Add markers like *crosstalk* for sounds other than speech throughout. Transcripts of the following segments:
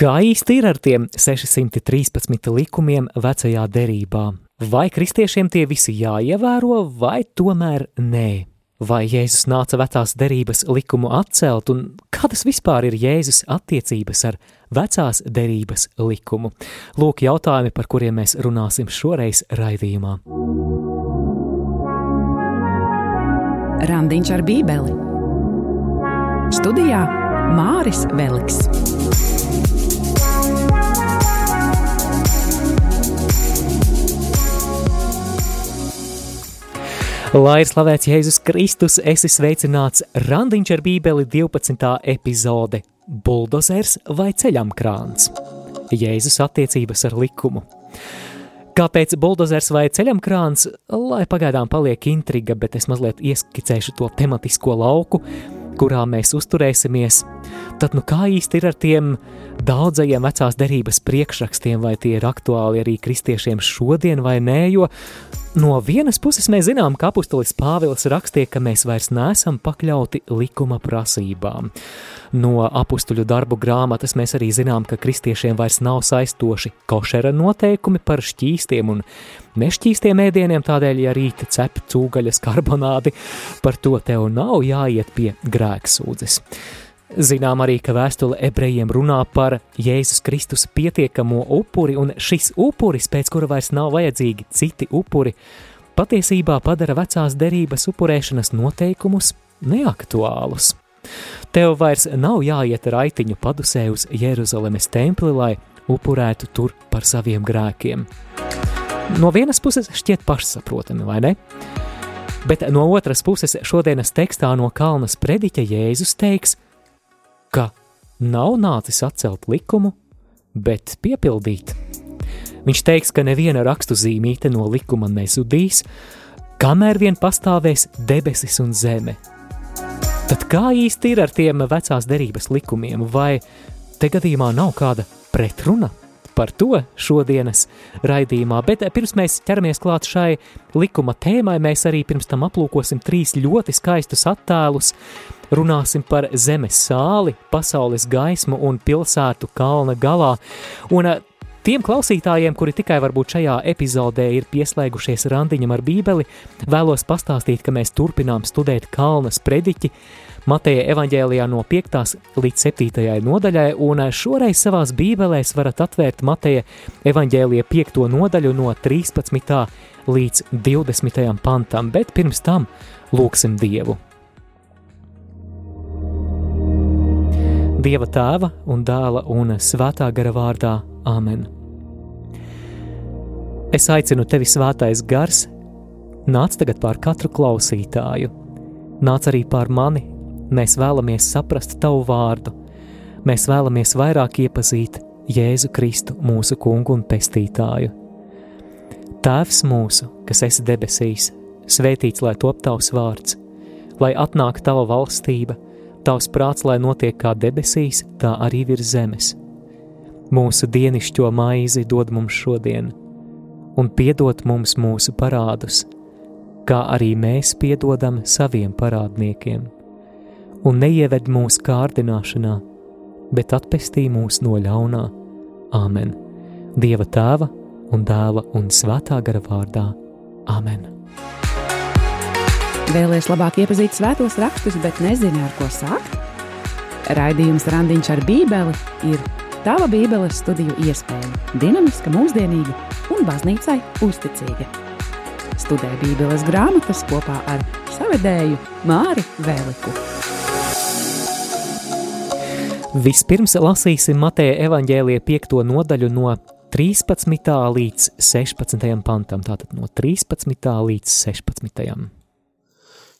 Kā īsti ir ar tiem 613 likumiem vecajā derībā? Vai kristiešiem tie visi jāievēro, vai tomēr nē? Vai Jēzus nāca vecās derības likumu atcelt, un kādas vispār ir Jēzus attiecības ar vecās derības likumu? Lūk, jautājumi, par kuriem mēs runāsim šoreiz raidījumā. Randiņš ar Bībeli Studijā Māris Veliks. Lai ir slavēts Jēzus Kristus, esi sveicināts Randiņš ar Bībeli 12. epizode – Buldozers vai ceļamkrāns? Jēzus attiecības ar likumu. Kāpēc buldozers vai ceļamkrāns, lai pagaidām paliek intriga, bet es mazliet ieskicēšu to tematisko lauku, kurā mēs uzturēsimies, tad nu kā īsti ir ar tiem daudzajiem vecās derības priekšrakstiem, vai tie ir aktuāli arī kristiešiem šodien vai nē, jo No vienas puses mēs zinām, ka apustulis Pāvils rakstīja, ka mēs vairs neesam pakļauti likuma prasībām. No apustuļu darbu grāmatas mēs arī zinām, ka kristiešiem vairs nav saistoši košera noteikumi par šķīstiem un nešķīstiem ēdieniem, tādēļ, ja rīta cep cūgaļas karbonādi, par to tev nav jāiet pie grēksūdzes. Zinām arī, ka vēstule ebrejiem runā par Jēzus Kristus pietiekamo upuri, un šis upuris, pēc kura vairs nav vajadzīgi citi upuri, patiesībā padara vecās derības upurēšanas noteikumus neaktuālus. Tev vairs nav jāiet raitiņu padusē uz Jeruzalemes templi, lai upurētu tur par saviem grēkiem. No vienas puses šķiet pašsaprotami, vai ne? Bet no otras puses šodienas tekstā no Kalnas prediķa Jēzus teiks – ka nav nācis atcelt likumu, bet piepildīt. Viņš teiks, ka neviena rakstu zīmīte no likuma nezudīs, kamēr vien pastāvēs debesis un zeme. Tad kā īsti ir ar tiem vecās derības likumiem, vai te gadījumā nav kāda pretruna? Par to šodienas raidījumā, bet pirms mēs ķeramies klāt šai likuma tēmai, mēs arī pirms tam aplūkosim trīs ļoti skaistus attēlus, runāsim par zemes sāli, pasaules gaismu un pilsētu kalna galā. Un eh, tiem klausītājiem, kuri tikai varbūt šajā epizodē ir pieslēgušies randiņam ar bībeli, vēlos pastāstīt, ka mēs turpinām studēt kalnas prediķi, Mateja evaņģēlijā no 5. līdz 7. nodaļai, un eh, šoreiz savās bībelēs varat atvērt Mateja evaņģēlija 5. nodaļu no 13. līdz 20. pantam, bet pirms tam lūksim Dievu. Dieva tēva un dēla un svētā gara vārdā Āmen. Es aicinu tevi, svētais gars, nāc tagad pār katru klausītāju, nāc arī pār mani. Mēs vēlamies saprast tavu vārdu, mēs vēlamies vairāk iepazīt Jēzu Kristu, mūsu kungu un pestītāju. Tēvs mūsu, kas esi debesīs, svētīts lai top tavs vārds, lai atnāk tava valstība Tavs prāts, lai notiek kā debesīs, tā arī virs zemes. Mūsu dienascho maizi dod mums šodien, un piedod mums mūsu parādus, kā arī mēs piedodam saviem parādniekiem. Un neieved mūsu kārdināšanā, bet atpestī mūs no ļaunā. Āmen! Dieva tēva un dēla un svētā gara vārdā. Āmen! Vēlēs labāk iepazīt svētos rakstus, bet nezini, ar ko sākt? Raidījums Randiņš ar Bībeli ir tava Bībeles studiju iespēja, dinamiska, mūsdienīga un baznīcai uzticīga. Studē Bībeles grāmatas kopā ar savedēju Māri Vēliku. Vispirms lasīsim Mateja evaņģēlīja 5. nodaļu no 13. līdz 16. pantam, tātad no 13. līdz 16.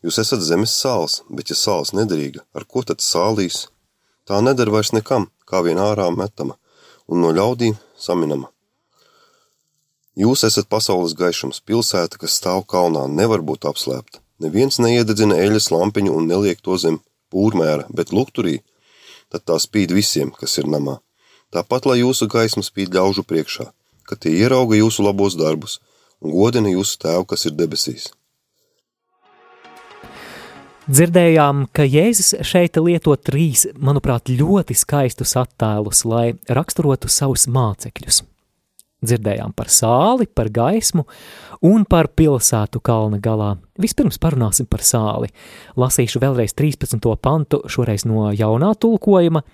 Jūs esat zemes sāls, bet ja sāls nederīga, ar ko tad sālīs? Tā nedara vairs nekam, kā vien ārā metama, un no ļaudīm saminama. Jūs esat pasaules gaišums, pilsēta, kas stāv kalnā, nevar būt apslēpta. Neviens neiededzina eļas lampiņu un neliek to zem pūrmēra, bet lukturī, tad tā spīd visiem, kas ir namā. Tāpat, lai jūsu gaisma spīd ļaužu priekšā, ka tie ierauga jūsu labos darbus un godina jūsu tēvu, kas ir debesīs. Dzirdējām, ka Jēzus šeit lieto trīs, manuprāt, ļoti skaistus attēlus, lai raksturotu savus mācekļus. Dzirdējām par sāli, par gaismu un par pilsētu kalna galā. Vispirms parunāsim par sāli. Lasīšu vēlreiz 13. pantu, šoreiz no jaunā tulkojuma.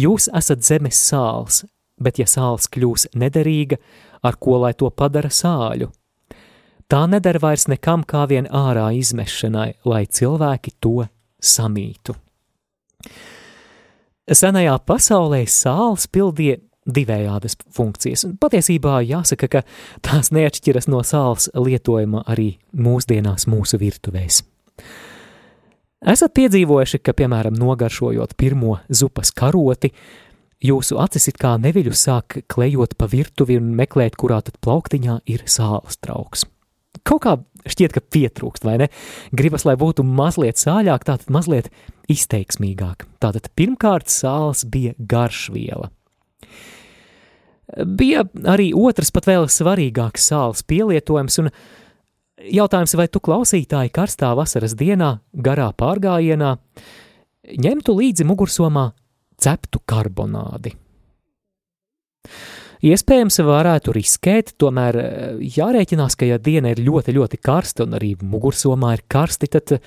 Jūs esat zemes sāls, bet ja sāls kļūs nederīga, ar ko lai to padara sāļu? Tā neder vairs nekam kā vien ārā izmešanai, lai cilvēki to samītu. Senajā pasaulē sāls pildīja divējādas funkcijas, un patiesībā jāsaka, ka tās neatšķiras no sāls lietojuma arī mūsdienās mūsu virtuvēs. Esat piedzīvojuši, ka, piemēram, nogaršojot pirmo zupas karoti, jūsu acis it kā neviļu sāk klejot pa virtuvi un meklēt, kurā tad plauktiņā ir sāls trauks kaut kā šķiet, ka pietrūkst, vai ne? Gribas, lai būtu mazliet sāļāk, tātad mazliet izteiksmīgāk. Tātad pirmkārt sāls bija garšviela. Bija arī otrs pat vēl svarīgāks sāls pielietojums, un jautājums, vai tu klausītāji karstā vasaras dienā, garā pārgājienā, ņemtu līdzi mugursomā ceptu karbonādi. Iespējams, varētu riskēt, tomēr eh, jārēķinās, ka, ja diena ir ļoti, ļoti karsta un arī mugursomā ir karsti, tad eh,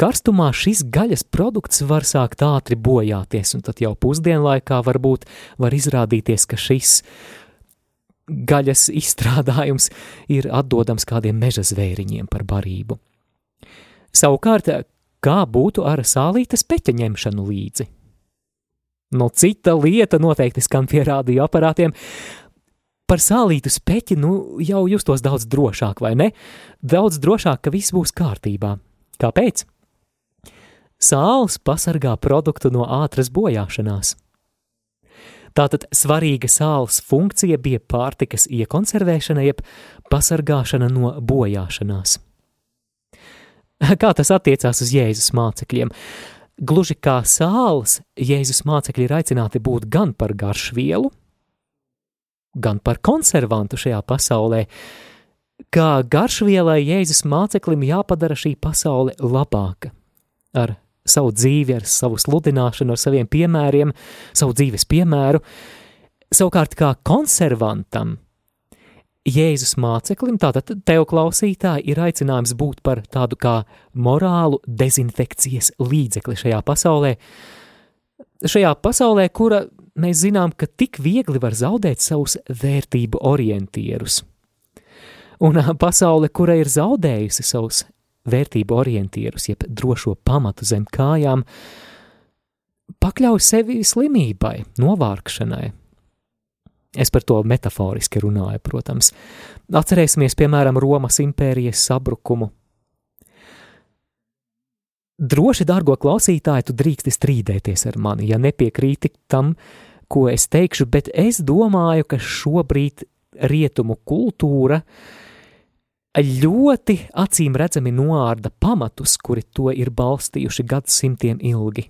karstumā šis gaļas produkts var sākt ātri bojāties, un tad jau pusdienlaikā varbūt var izrādīties, ka šis gaļas *laughs* izstrādājums ir atdodams kādiem meža zvēriņiem par barību. Savukārt, kā būtu ar sālītes peķa ņemšanu līdzi? No cita lieta noteikti skan pie rādio aparātiem. Par sālītu speķi nu, jau justos daudz drošāk, vai ne? Daudz drošāk, ka viss būs kārtībā. Kāpēc? Sāls pasargā produktu no ātras bojāšanās. Tātad svarīga sāls funkcija bija pārtikas iekonservēšana, jeb pasargāšana no bojāšanās. Kā tas attiecās uz Jēzus mācekļiem? Gluži kā sāls, Jēzus mācekļi ir aicināti būt gan par garšvielu, gan par konservantu šajā pasaulē. Kā garšvielai Jēzus māceklim jāpadara šī pasaule labāka ar savu dzīvi, ar savu sludināšanu, ar saviem piemēriem, savu dzīves piemēru. Savukārt, kā konservantam, Jēzus māceklim, tātad tev klausītāji, ir aicinājums būt par tādu kā morālu dezinfekcijas līdzekli šajā pasaulē. Šajā pasaulē, kura mēs zinām, ka tik viegli var zaudēt savus vērtību orientierus. Un pasaule, kura ir zaudējusi savus vērtību orientierus, jeb drošo pamatu zem kājām, pakļauj sevi slimībai, novārkšanai, Es par to metaforiski runāju, protams. Atcerēsimies, piemēram, Romas impērijas sabrukumu. Droši, dārgo klausītāji, tu drīksti strīdēties ar mani, ja nepiekrīti tam, ko es teikšu, bet es domāju, ka šobrīd rietumu kultūra ļoti acīm redzami noārda pamatus, kuri to ir balstījuši gadsimtiem ilgi.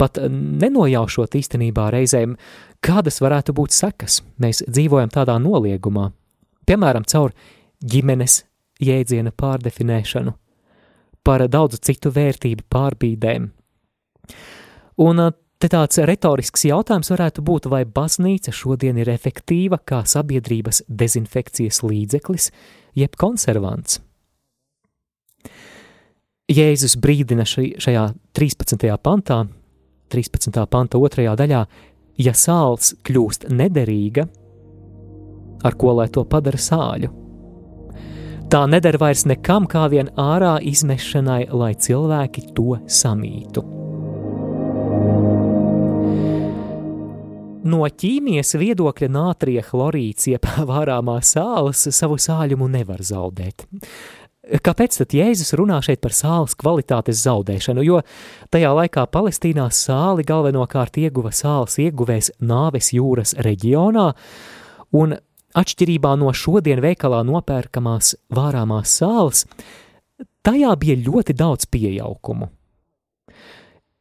Pat nenojaušot īstenībā reizēm Kādas varētu būt sekas? Mēs dzīvojam tādā noliegumā, piemēram, caur ģimenes jēdziena pārdefinēšanu, par daudzu citu vērtību pārbīdēm. Un te tāds retorisks jautājums varētu būt, vai baznīca šodien ir efektīva kā sabiedrības dezinfekcijas līdzeklis, jeb konservants. Jēzus brīdina šajā 13. pantā, 13. panta otrajā daļā, ja sāls kļūst nederīga, ar ko lai to padara sāļu? Tā neder vairs nekam kā vien ārā izmešanai, lai cilvēki to samītu. No ķīmijas viedokļa nātrija chlorīds, jeb *laughs* vārāmā sāls, savu sāļumu nevar zaudēt. Kāpēc tad Jēzus runā šeit par sāles kvalitātes zaudēšanu? Jo tajā laikā Palestīnā sāli galvenokārt ieguva sāles ieguvējs Nāves jūras reģionā, un atšķirībā no šodien veikalā nopērkamās vārāmās sāles, tajā bija ļoti daudz pieaugumu.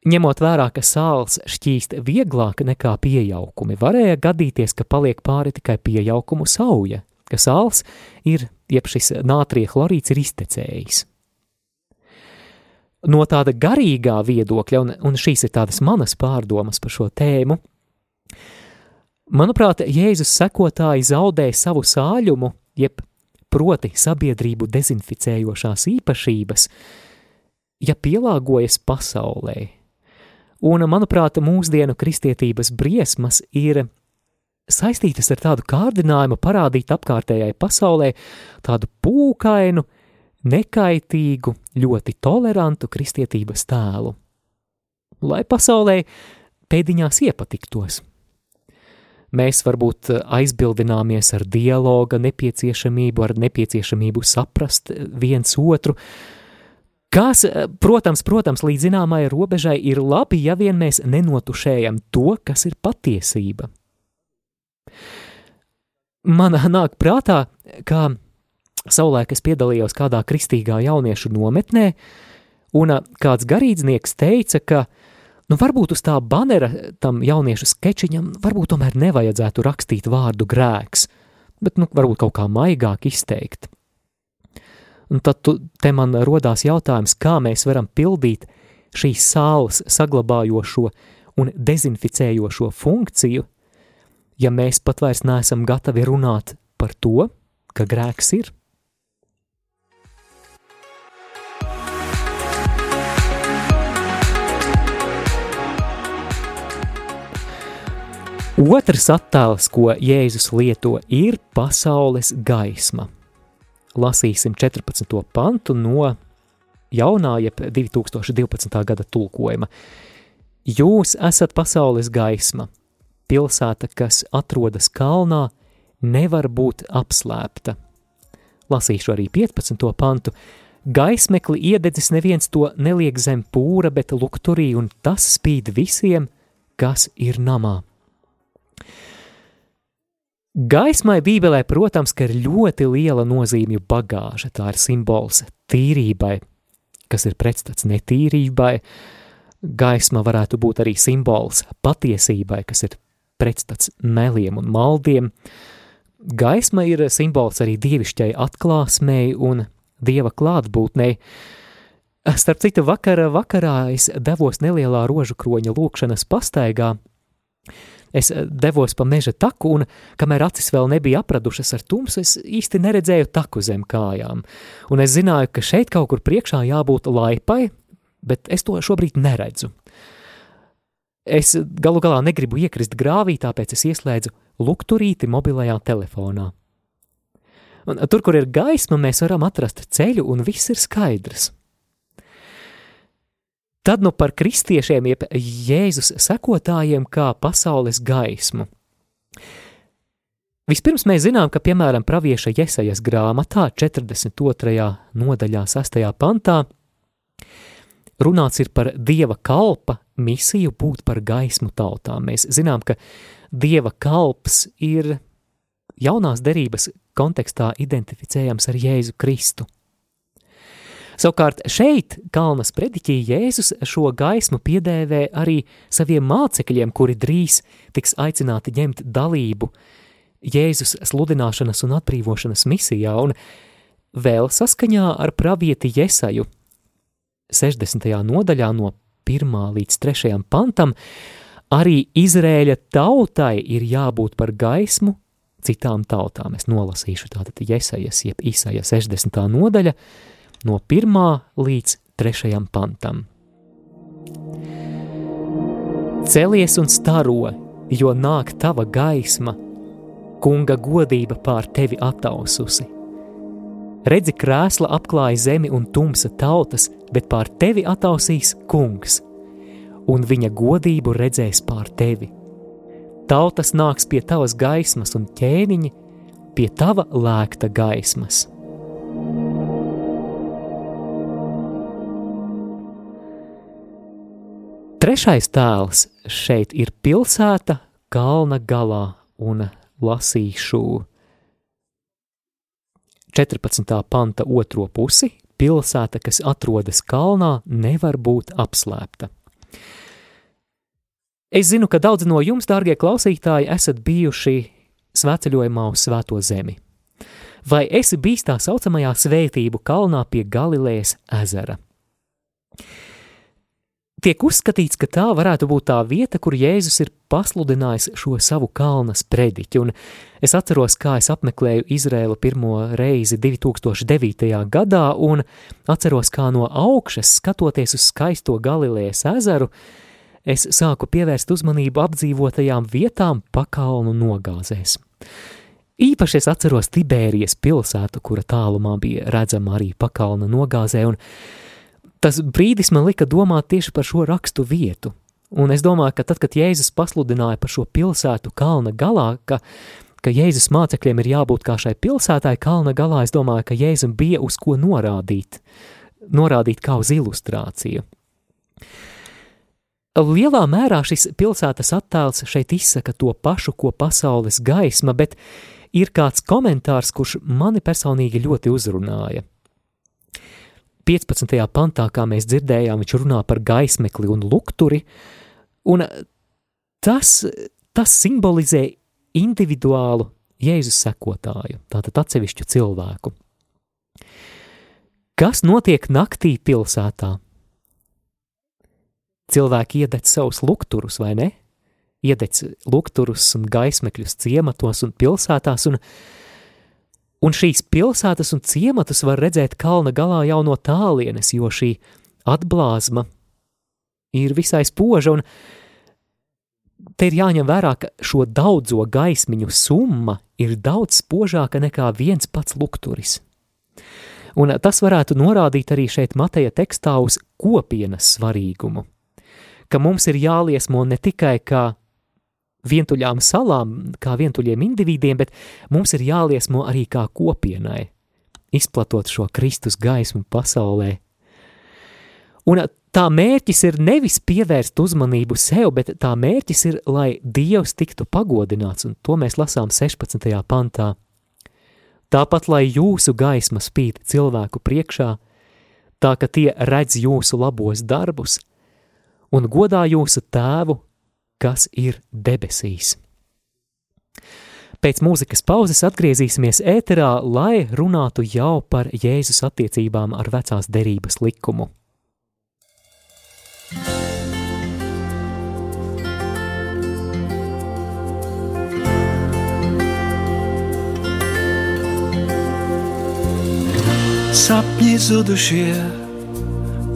Ņemot vērā, ka sāls šķīst vieglāk nekā pieaugumi, varēja gadīties, ka paliek pāri tikai pieaugumu sauja, ka sāls ir, jeb šis nātrija chlorīds ir iztecējis. no tāda garīgā viedokļa, un, un šīs ir tādas manas pārdomas par šo tēmu, manuprāt, Jēzus sekotāji zaudē savu sāļumu, jeb proti sabiedrību dezinficējošās īpašības, ja pielāgojas pasaulē. Un, manuprāt, mūsdienu kristietības briesmas ir saistītas ar tādu kārdinājumu parādīt apkārtējai pasaulē tādu pūkainu, nekaitīgu, ļoti tolerantu kristietības tēlu, lai pasaulē pēdiņās iepatiktos. Mēs varbūt aizbildināmies ar dialoga nepieciešamību, ar nepieciešamību saprast viens otru, kas, protams, protams, līdz zināmai robežai ir labi, ja vien mēs nenotušējam to, kas ir patiesība. Man nāk prātā, ka Savulaik es piedalījos kādā kristīgā jauniešu nometnē, un kāds garīdznieks teica, ka nu, varbūt uz tā banera tam jauniešu sketčiņam varbūt tomēr nevajadzētu rakstīt vārdu grēks, bet nu, varbūt kaut kā maigāk izteikt. Un tad tu, te man rodās jautājums, kā mēs varam pildīt šīs sāls saglabājošo un dezinficējošo funkciju, ja mēs pat vairs neesam gatavi runāt par to, ka grēks ir. Otrs attēls, ko Jēzus lieto, ir pasaules gaisma. Lasīsim 14. pantu no jaunā, jeb 2012. gada tulkojuma. Jūs esat pasaules gaisma. Pilsēta, kas atrodas kalnā, nevar būt apslēpta. Lasīšu arī 15. pantu. Gaismekli iededzis neviens to neliek zem pūra, bet lukturī, un tas spīd visiem, kas ir namā. Gaismai Bībelē, protams, ir ļoti liela nozīmju bagāža. Tā ir simbols tīrībai, kas ir pretstats netīrībai. Gaisma varētu būt arī simbols patiesībai, kas ir pretstats meliem un maldiem. Gaisma ir simbols arī dievišķai atklāsmei un dieva klātbūtnei. Starp citu, vakara vakarā es devos nelielā rožu kroņa lūkšanas pastaigā, Es devos pa meža taku, un kamēr acis vēl nebija apradušas ar tumsu, es īsti neredzēju taku zem kājām. Un es zināju, ka šeit kaut kur priekšā jābūt laipai, bet es to šobrīd neredzu. Es galu galā negribu iekrist grāvī, tāpēc es ieslēdzu lukturīti mobilajā telefonā. Un tur, kur ir gaisma, mēs varam atrast ceļu, un viss ir skaidrs. Tad nu par kristiešiem, jeb Jēzus sekotājiem kā pasaules gaismu. Vispirms mēs zinām, ka, piemēram, pravieša Jesajas grāmatā 42. nodaļā 6. pantā runāts ir par Dieva kalpa misiju būt par gaismu tautām. Mēs zinām, ka Dieva kalps ir jaunās derības kontekstā identificējams ar Jēzu Kristu. Savukārt šeit Kalnas prediķī Jēzus šo gaismu piedēvē arī saviem mācekļiem, kuri drīz tiks aicināti ņemt dalību Jēzus sludināšanas un atbrīvošanas misijā, un vēl saskaņā ar pravieti Jesaju 60. nodaļā no 1. līdz 3. pantam, arī Izrēļa tautai ir jābūt par gaismu citām tautām. Es nolasīšu tātad Jesajas, jeb Isaja 60. nodaļa, no 1. līdz 3. pantam. Celies un staro, jo nāk tava gaisma, kunga godība pār tevi attaususi. Redzi, krēsla apklāja zemi un tumsa tautas, bet pār tevi attausīs kungs, un viņa godību redzēs pār tevi. Tautas nāks pie tavas gaismas un ķēniņi pie tava lēkta gaismas. Trešais tēls šeit ir pilsēta kalna galā un lasīšu 14. panta otro pusi. Pilsēta, kas atrodas kalnā, nevar būt apslēpta. Es zinu, ka daudz no jums, dārgie klausītāji, esat bijuši svētceļojumā uz Svēto zemi. Vai esi bijis tā saucamajā svētību kalnā pie Galilejas ezera? Tiek uzskatīts, ka tā varētu būt tā vieta, kur Jēzus ir pasludinājis šo savu kalna sprediķi, un es atceros, kā es apmeklēju Izrēlu pirmo reizi 2009. gadā, un atceros, kā no augšas, skatoties uz skaisto Galilejas ezeru, es sāku pievērst uzmanību apdzīvotajām vietām pakalnu nogāzēs. Īpaši es atceros Tibērijas pilsētu, kura tālumā bija redzama arī pakalna nogāzē, un tas brīdis man lika domāt tieši par šo rakstu vietu. Un es domāju, ka tad, kad Jēzus pasludināja par šo pilsētu kalna galā, ka, ka Jēzus mācekļiem ir jābūt kā šai pilsētai kalna galā, es domāju, ka Jēzum bija uz ko norādīt, norādīt kā uz ilustrāciju. Lielā mērā šis pilsētas attēls šeit izsaka to pašu, ko pasaules gaisma, bet ir kāds komentārs, kurš mani personīgi ļoti uzrunāja – 15. pantā, kā mēs dzirdējām, viņš runā par gaismekli un lukturi, un tas, tas simbolizē individuālu Jēzus sekotāju, tātad atsevišķu cilvēku. Kas notiek naktī pilsētā? Cilvēki iededz savus lukturus, vai ne? Iededz lukturus un gaismekļus ciematos un pilsētās, un Un šīs pilsētas un ciematus var redzēt kalna galā jau no tālienes, jo šī atblāzma ir visai spoža, te ir jāņem vērā, ka šo daudzo gaismiņu summa ir daudz spožāka nekā viens pats lukturis. Un tas varētu norādīt arī šeit Mateja tekstā uz kopienas svarīgumu, ka mums ir jāliesmo ne tikai kā vientuļām salām, kā vientuļiem individiem, bet mums ir jāliesmo arī kā kopienai, izplatot šo Kristus gaismu pasaulē. Un tā mērķis ir nevis pievērst uzmanību sev, bet tā mērķis ir, lai Dievs tiktu pagodināts, un to mēs lasām 16. pantā. Tāpat, lai jūsu gaisma spīd cilvēku priekšā, tā ka tie redz jūsu labos darbus un godā jūsu tēvu, kas ir debesīs. Pēc mūzikas pauzes atgriezīsimies ēterā, lai runātu jau par Jēzus attiecībām ar vecās derības likumu. Sapņi zudušie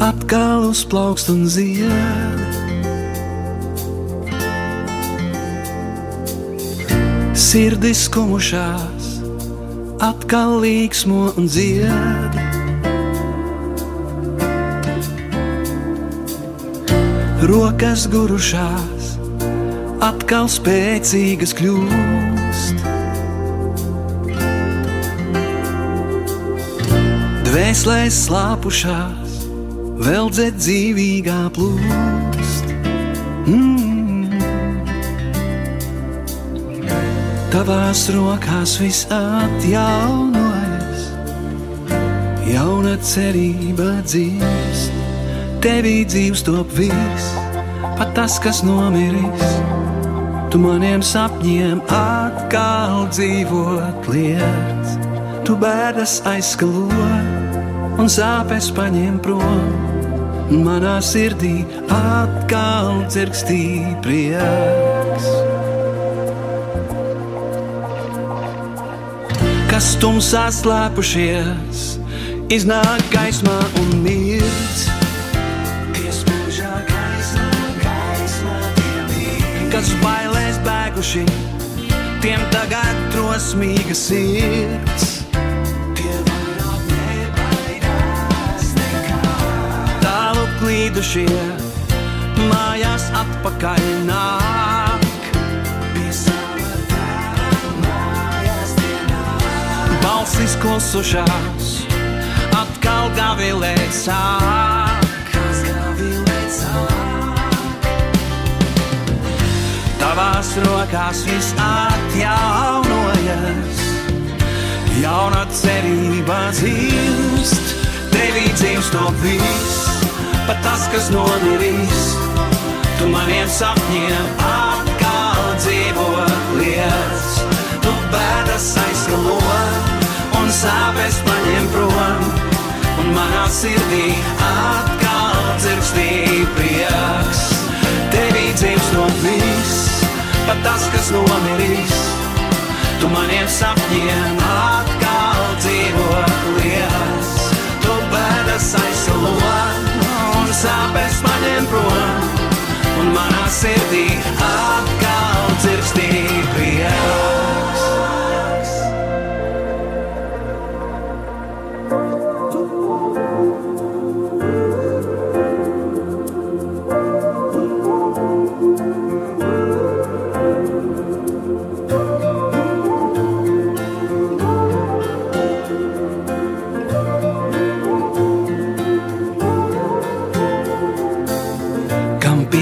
atkal uzplaukst un zied. Sirdis kumušās, atkal līksmo un dzied. Rokas gurušās, atkal spēcīgas kļūst. Dvēselēs slāpušās, vēl dzed dzīvīgā plūst. Mm. Tavās rokās viss atjaunojas, jauna cerība dzīvst, tevī dzīves top viss, pat tas, kas nomiris. Tu maniem sapņiem atkal dzīvot liec, tu bēdas aizskalo un sāpes paņem prom, manā sirdī atkal dzirkstī prieks. Kas tumsā slēpušies, iznāk gaismā un gaismā kas bailēs bēguši, tiem tagad drosmīga sirds. Tālu klīdušie, mājās atpakaļ nāk. Balsis klusušās, atkal gavilēt sāk. Tavās rokās viss atjaunojas, jauna cerība dzīvst, tevī dzīvst to viss, pat tas, kas nomirīs, tu maniem sapņiem atkal dzīvot lietas, tu bēdas aizskalot sāpes paņem prom, un manā sirdī atkal dzirkstī prieks. Tevī dzīves no viss, pat tas, kas nomiris, tu maniem sapņiem atkal dzīvo liels. Tu bēdas aizsalo un sāpes paņem prom, un manā sirdī atkal.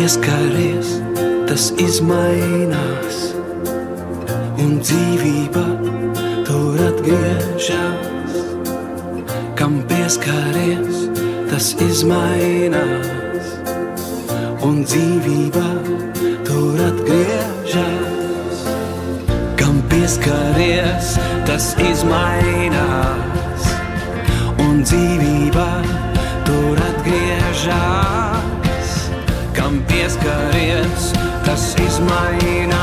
Pieskaries, tas izmainās, un dzīvība tur atgriežas. Kam pieskaries, tas izmainās, un dzīvība tur atgriežas. Kam pieskaries, tas izmainās, un dzīvība Pieskaries, tas izmainās,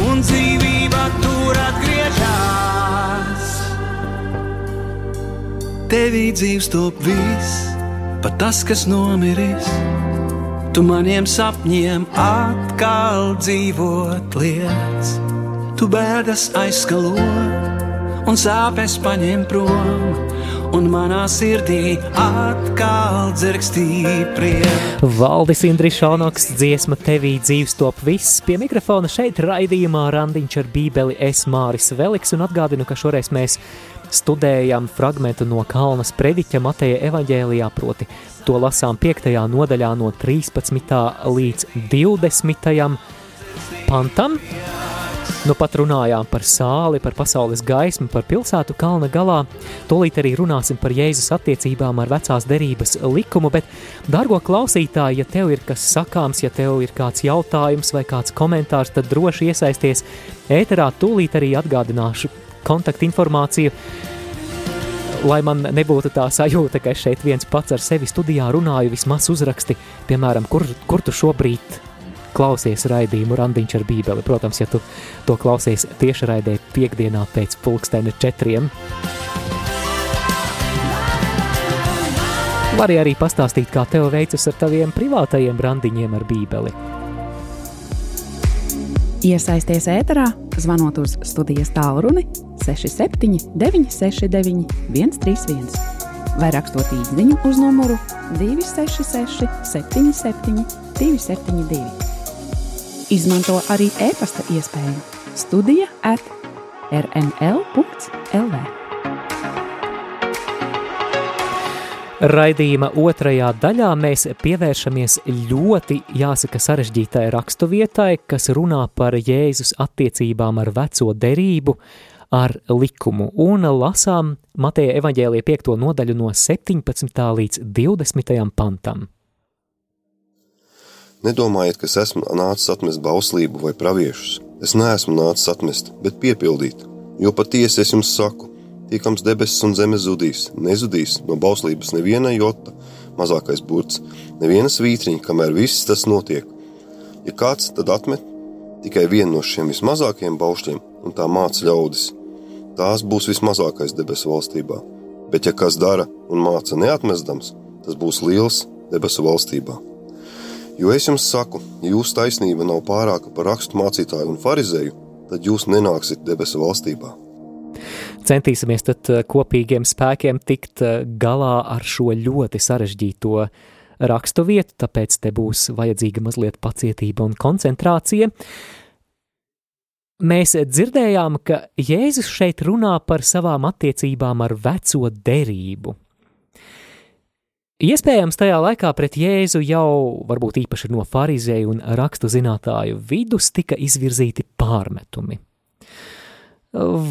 un dzīvība tur atgriežas. Tevī dzīves top viss, pat tas, kas nomiris. Tu maniem sapņiem atkal dzīvot lietas, tu bēdas aizskalo un sāpes paņem prom, un manā sirdī atkal dzirkstīja prieks. Valdis Indrišānoks dziesma tevī dzīves top viss. Pie mikrofona šeit raidījumā randiņš ar bībeli es Māris Veliks un atgādinu, ka šoreiz mēs studējam fragmentu no Kalnas prediķa Mateja evaņģēlijā, proti to lasām 5. nodaļā no 13. līdz 20. pantam. Nu pat runājām par sāli, par pasaules gaismu, par pilsētu kalna galā. Tolīt arī runāsim par Jēzus attiecībām ar vecās derības likumu, bet, dargo klausītāji, ja tev ir kas sakāms, ja tev ir kāds jautājums vai kāds komentārs, tad droši iesaisties ēterā. Tūlīt arī atgādināšu kontaktinformāciju. Lai man nebūtu tā sajūta, ka es šeit viens pats ar sevi studijā runāju, vismaz uzraksti, piemēram, kur, kur tu šobrīd klausies raidījumu randiņš ar bībeli. Protams, ja tu to klausies tiešraidē piekdienā pēc pulksteni četriem. Vari arī pastāstīt, kā tev veicas ar taviem privātajiem randiņiem ar bībeli. Iesaisties ēterā, zvanot uz studijas tālruni 67 969 131 vai rakstot īsiņu uz numuru 266 77 272. Izmanto arī e-pasta iespēju Studija at rml.lv. Raidījuma otrajā daļā mēs pievēršamies ļoti, jāsaka, sarežģītai raksturvietai, kas runā par Jēzus attiecībām ar veco derību, ar likumu, un lasām Mateja evaņģēlija 5. nodaļu no 17. līdz 20. pantam. Nedomājiet, ka es esmu nācis atmest bauslību vai praviešus. Es neesmu nācis atmest, bet piepildīt. Jo patiesi es jums saku, tiekams debesis un zeme zudīs, nezudīs no bauslības neviena jota, mazākais burts, neviena svītriņa, kamēr viss tas notiek. Ja kāds tad atmet tikai vienu no šiem vismazākajiem baušļiem un tā māca ļaudis, tās būs vismazākais debesu valstībā. Bet ja kas dara un māca neatmestams, tas būs liels debesu valstībā. Jo es jums saku, ja jūsu taisnība nav pārāka par rakstu mācītāju un farizēju, tad jūs nenāksiet debesu valstībā. Centīsimies tad eh, kopīgiem spēkiem tikt eh, galā ar šo ļoti sarežģīto rakstu vietu, tāpēc te būs vajadzīga mazliet pacietība un koncentrācija. Mēs dzirdējām, ka Jēzus šeit runā par savām attiecībām ar veco derību. Iespējams, tajā laikā pret Jēzu jau, varbūt īpaši no farizēju un rakstu zinātāju vidus, tika izvirzīti pārmetumi.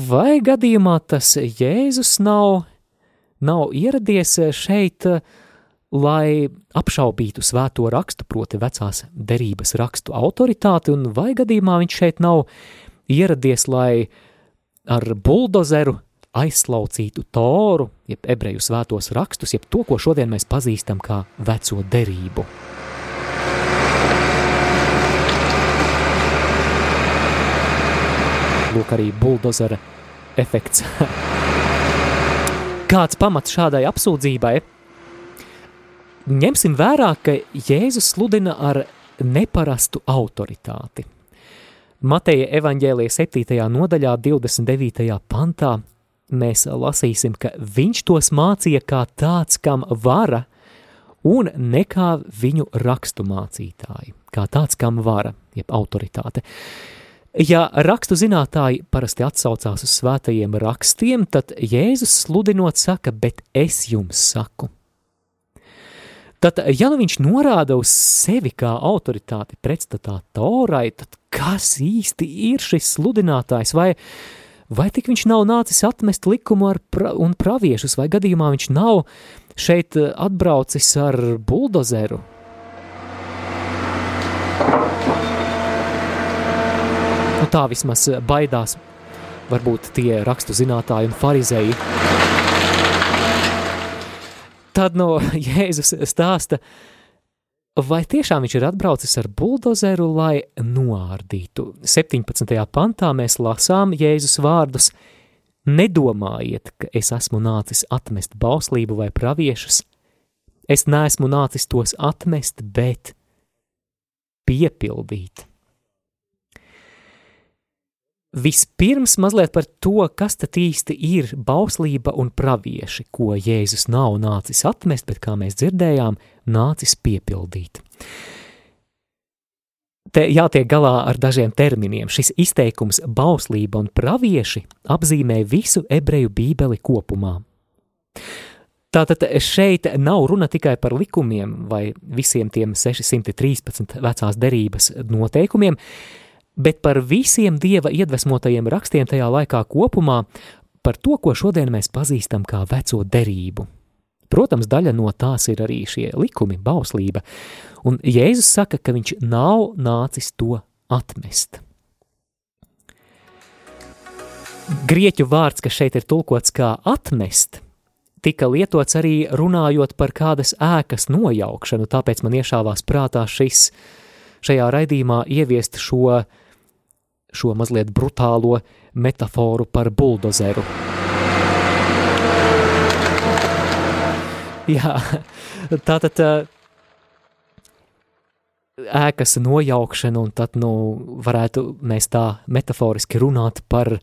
Vai gadījumā tas Jēzus nav, nav ieradies šeit, lai apšaubītu svēto rakstu, proti vecās derības rakstu autoritāti, un vai gadījumā viņš šeit nav ieradies, lai ar buldozeru aizslaucītu toru, jeb ebreju svētos rakstus, jeb to, ko šodien mēs pazīstam kā veco derību. lūk arī buldozera efekts. *laughs* Kāds pamats šādai apsūdzībai? Ņemsim vērā, ka Jēzus sludina ar neparastu autoritāti. Mateja evaņģēlija 7. nodaļā 29. pantā mēs lasīsim, ka viņš tos mācīja kā tāds, kam vara, un ne kā viņu rakstu mācītāji, kā tāds, kam vara, jeb autoritāte. Ja rakstu zinātāji parasti atsaucās uz svētajiem rakstiem, tad Jēzus sludinot saka, bet es jums saku. Tad, ja nu viņš norāda uz sevi kā autoritāti pretstatā Torai, tad kas īsti ir šis sludinātājs? Vai, vai tik viņš nav nācis atmest likumu pra, un praviešus, vai gadījumā viņš nav šeit atbraucis ar buldozeru? Nu, tā vismaz baidās varbūt tie rakstu zinātāji un farizēji tad no *laughs* Jēzus stāsta, vai tiešām viņš ir atbraucis ar buldozeru, lai noārdītu. 17. pantā mēs lasām Jēzus vārdus: Nedomājiet, ka es esmu nācis atmest bauslību vai praviešus. Es neesmu nācis tos atmest, bet piepildīt. Vispirms mazliet par to, kas tad īsti ir bauslība un pravieši, ko Jēzus nav nācis atmest, bet, kā mēs dzirdējām, nācis piepildīt. Te jātiek galā ar dažiem terminiem. Šis izteikums bauslība un pravieši apzīmē visu ebreju bībeli kopumā. Tātad šeit nav runa tikai par likumiem vai visiem tiem 613 vecās derības noteikumiem, bet par visiem dieva iedvesmotajiem rakstiem tajā laikā kopumā, par to, ko šodien mēs pazīstam kā veco derību. Protams, daļa no tās ir arī šie likumi, bauslība, un Jēzus saka, ka viņš nav nācis to atmest. Grieķu vārds, kas šeit ir tulkots kā atmest, tika lietots arī runājot par kādas ēkas nojaukšanu, tāpēc man iešāvās prātā šis šajā raidījumā ieviest šo uh, šo mazliet brutālo metaforu par buldozeru. Jā, tātad ēkas nojaukšana, un tad, nu, varētu mēs tā metaforiski runāt par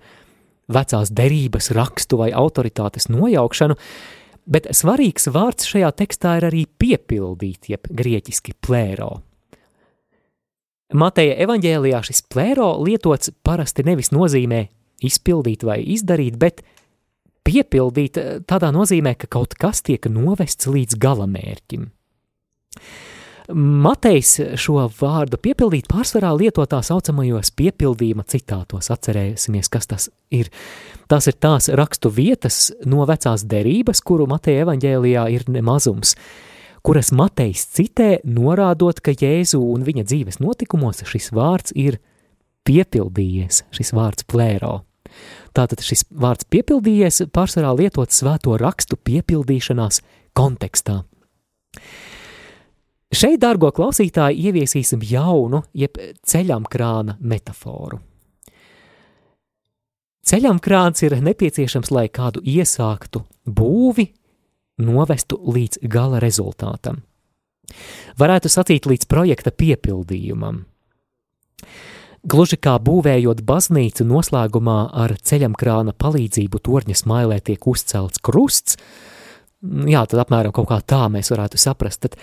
vecās derības rakstu vai autoritātes nojaukšanu, bet svarīgs vārds šajā tekstā ir arī piepildīt, jeb grieķiski plēro. Mateja evaņģēlijā šis plēro lietots parasti nevis nozīmē izpildīt vai izdarīt, bet piepildīt eh, tādā nozīmē, ka kaut kas tiek novests līdz galamērķim. Matejs šo vārdu piepildīt pārsvarā lieto tā saucamajos piepildījuma citātos, atcerēsimies, kas tas ir. Tās ir tās rakstu vietas no vecās derības, kuru Mateja evaņģēlijā ir nemazums, kuras Matejs citē, norādot, ka Jēzu un viņa dzīves notikumos šis vārds ir piepildījies, šis vārds plēro. Tātad šis vārds piepildījies pārsvarā lietot svēto rakstu piepildīšanās kontekstā. Šeit, dārgo klausītāji, ieviesīsim jaunu, jeb ceļam krāna metaforu. Ceļam krāns ir nepieciešams, lai kādu iesāktu būvi novestu līdz gala rezultātam. Varētu sacīt līdz projekta piepildījumam. Gluži kā būvējot baznīcu noslēgumā ar ceļamkrāna palīdzību torņa smailē tiek uzcelts krusts, jā, tad apmēram tā mēs varētu saprast, tad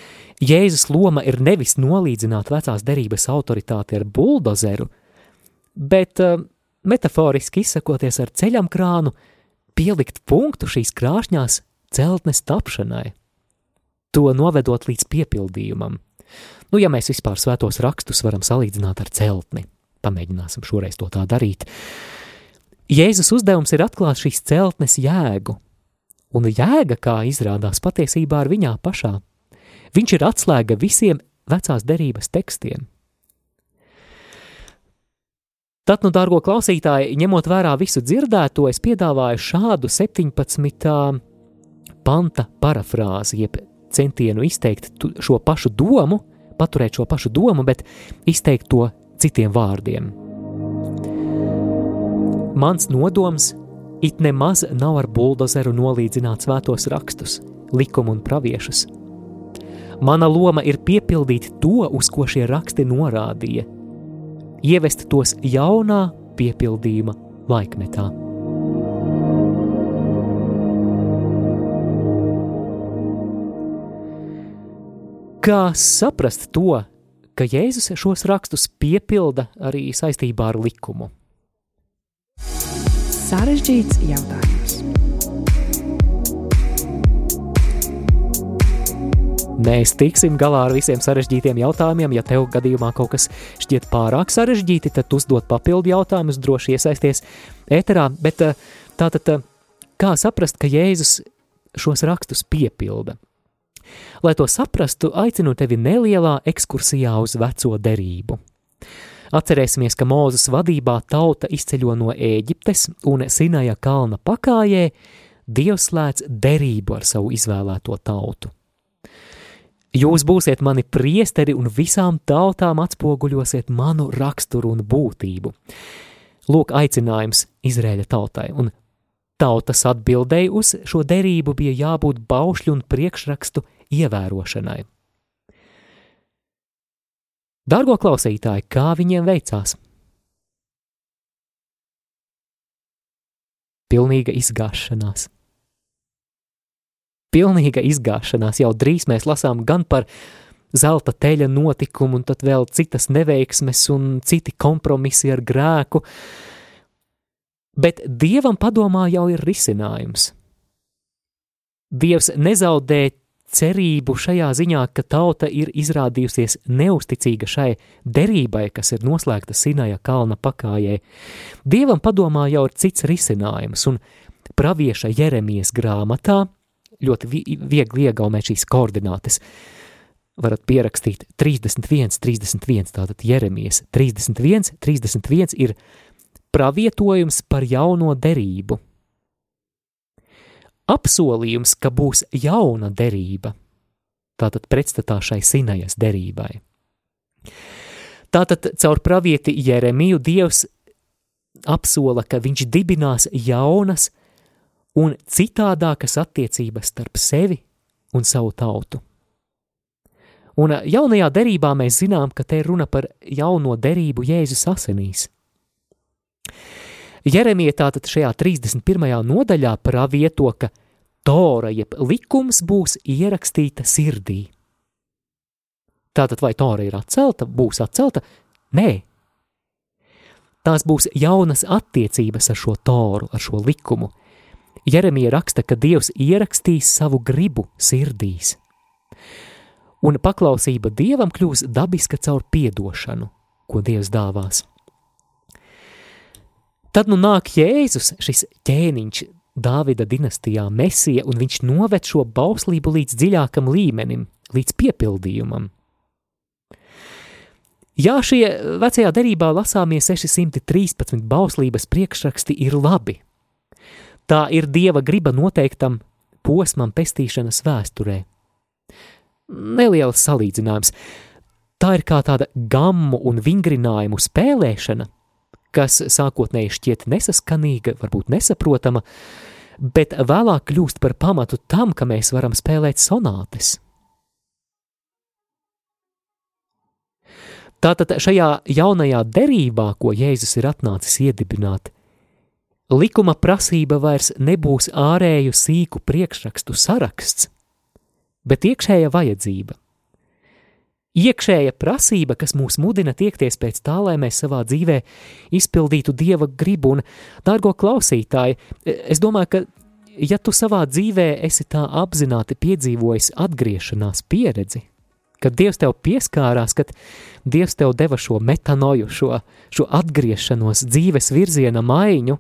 Jēzus loma ir nevis nolīdzināt vecās derības autoritāti ar buldozeru, bet uh, metaforiski izsakoties ar ceļamkrānu, pielikt punktu šīs krāšņās celtnes tapšanai, to novedot līdz piepildījumam. Nu, ja mēs vispār svētos rakstus varam salīdzināt ar celtni, pamēģināsim šoreiz to tā darīt. Jēzus uzdevums ir atklāt šīs celtnes jēgu, un jēga, kā izrādās, patiesībā ir viņā pašā. Viņš ir atslēga visiem vecās derības tekstiem. Tad, nu, dārgo klausītāji, ņemot vērā visu dzirdēto, es piedāvāju šādu 17 panta parafrāzi, jeb centienu izteikt šo pašu domu, paturēt šo pašu domu, bet izteikt to citiem vārdiem. Mans nodoms it nemaz nav ar buldozeru nolīdzināt svētos rakstus, likumu un praviešus. Mana loma ir piepildīt to, uz ko šie raksti norādīja, ievest tos jaunā piepildījuma laikmetā. Kā saprast to, ka Jēzus šos rakstus piepilda arī saistībā ar likumu? Sarežģīts jautājums. Mēs tiksim galā ar visiem sarežģītiem jautājumiem. Ja tev gadījumā kaut kas šķiet pārāk sarežģīti, tad uzdod papildu jautājumus, droši iesaisties ēterā. Bet eh, tātad, eh, kā saprast, ka Jēzus šos rakstus piepilda? Lai to saprastu, aicinu tevi nelielā ekskursijā uz veco derību. Atcerēsimies, ka Mūzes vadībā tauta izceļo no Ēģiptes un Sinaja kalna pakājē, Dievs slēdz derību ar savu izvēlēto tautu. Jūs būsiet mani priesteri un visām tautām atspoguļosiet manu raksturu un būtību. Lūk, aicinājums Izraēļa tautai, un tautas atbildēji uz šo derību bija jābūt baušļu un priekšrakstu ievērošanai. Dargo klausītāji, kā viņiem veicās? Pilnīga izgāšanās. Pilnīga izgāšanās jau drīz mēs lasām gan par zelta teļa notikumu, un tad vēl citas neveiksmes un citi kompromisi ar grēku. Bet dievam padomā jau ir risinājums. Dievs nezaudē cerību šajā ziņā, ka tauta ir izrādījusies neusticīga šai derībai, kas ir noslēgta Sinaja kalna pakājē. Dievam padomā jau ir cits risinājums, un pravieša Jeremijas grāmatā ļoti viegli iegaumēt šīs koordinātes. Varat pierakstīt 31, 31, tātad Jeremijas 31, 31 ir pravietojums par jauno derību – apsolījums, ka būs jauna derība, tātad pretstatā šai Sinajas derībai. Tātad caur pravieti Jeremiju Dievs apsola, ka viņš dibinās jaunas un citādākas attiecības starp sevi un savu tautu. Un jaunajā derībā mēs zinām, ka te ir runa par jauno derību Jēzus asinīs. Jeremija tātad šajā 31. nodaļā pravieto, ka Tora jeb likums būs ierakstīta sirdī. Tātad vai Tora ir atcelta, būs atcelta? Nē. Tās būs jaunas attiecības ar šo Toru, ar šo likumu. Jeremija raksta, ka Dievs ierakstīs savu gribu sirdīs. Un paklausība Dievam kļūs dabiska caur piedošanu, ko Dievs dāvās. Tad nu nāk Jēzus, šis ķēniņš, Dāvida dinastijā mesija, un viņš noved šo bauslību līdz dziļākam līmenim, līdz piepildījumam. Jā, šie vecajā derībā lasāmie 613 bauslības priekšraksti ir labi. Tā ir Dieva griba noteiktam posmam pestīšanas vēsturē. Neliels salīdzinājums. Tā ir kā tāda gammu un vingrinājumu spēlēšana – kas sākotnēji šķiet nesaskanīga, varbūt nesaprotama, bet vēlāk kļūst par pamatu tam, ka mēs varam spēlēt sonātes. Tātad šajā jaunajā derībā, ko Jēzus ir atnācis iedibināt, likuma prasība vairs nebūs ārēju sīku priekšrakstu saraksts, bet iekšēja vajadzība iekšēja prasība, kas mūs mudina tiekties pēc tā, lai mēs savā dzīvē izpildītu Dieva gribu. Un, dārgo klausītāji, es domāju, ka ja tu savā dzīvē esi tā apzināti piedzīvojis atgriešanās pieredzi, kad Dievs tev pieskārās, kad Dievs tev deva šo metanoju, šo, šo atgriešanos dzīves virziena maiņu,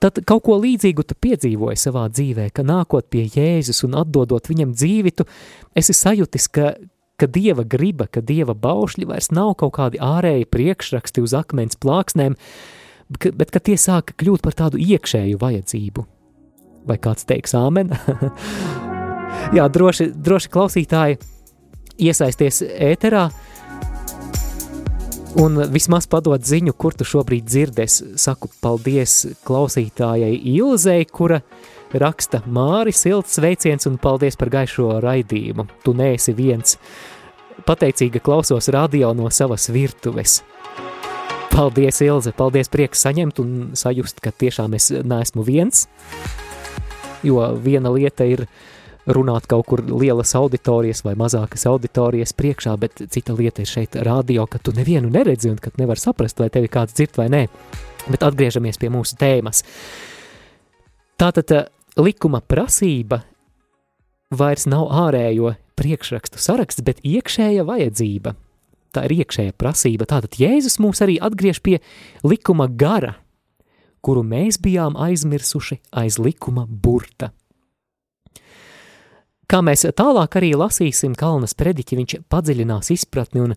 tad kaut ko līdzīgu tu piedzīvoji savā dzīvē, ka nākot pie Jēzus un atdodot viņam dzīvi, tu esi sajutis, ka, ka dieva griba, ka dieva baušļi vairs nav kaut kādi ārēji priekšraksti uz akmens plāksnēm, bet ka tie sāka kļūt par tādu iekšēju vajadzību. Vai kāds teiks āmen? *laughs* Jā, droši, droši klausītāji iesaisties ēterā. Un vismaz padot ziņu, kur tu šobrīd dzirdes. Saku paldies klausītājai Ilzei, kura raksta Māri silts sveiciens un paldies par gaišo raidījumu. Tu neesi viens. Pateicīga klausos radio no savas virtuves. Paldies, Ilze, paldies, prieks saņemt un sajust, ka tiešām es neesmu viens. Jo viena lieta ir runāt kaut kur lielas auditorijas vai mazākas auditorijas priekšā, bet cita lieta ir šeit radio, ka tu nevienu neredzi un ka nevar saprast, vai tevi kāds dzird vai nē. Bet atgriežamies pie mūsu tēmas. Tātad likuma prasība vairs nav ārējo priekšrakstu saraksts, bet iekšēja vajadzība. Tā ir iekšēja prasība. Tātad Jēzus mūs arī atgriež pie likuma gara, kuru mēs bijām aizmirsuši aiz likuma burta. Kā mēs tālāk arī lasīsim Kalnas prediķi, viņš padziļinās izpratni un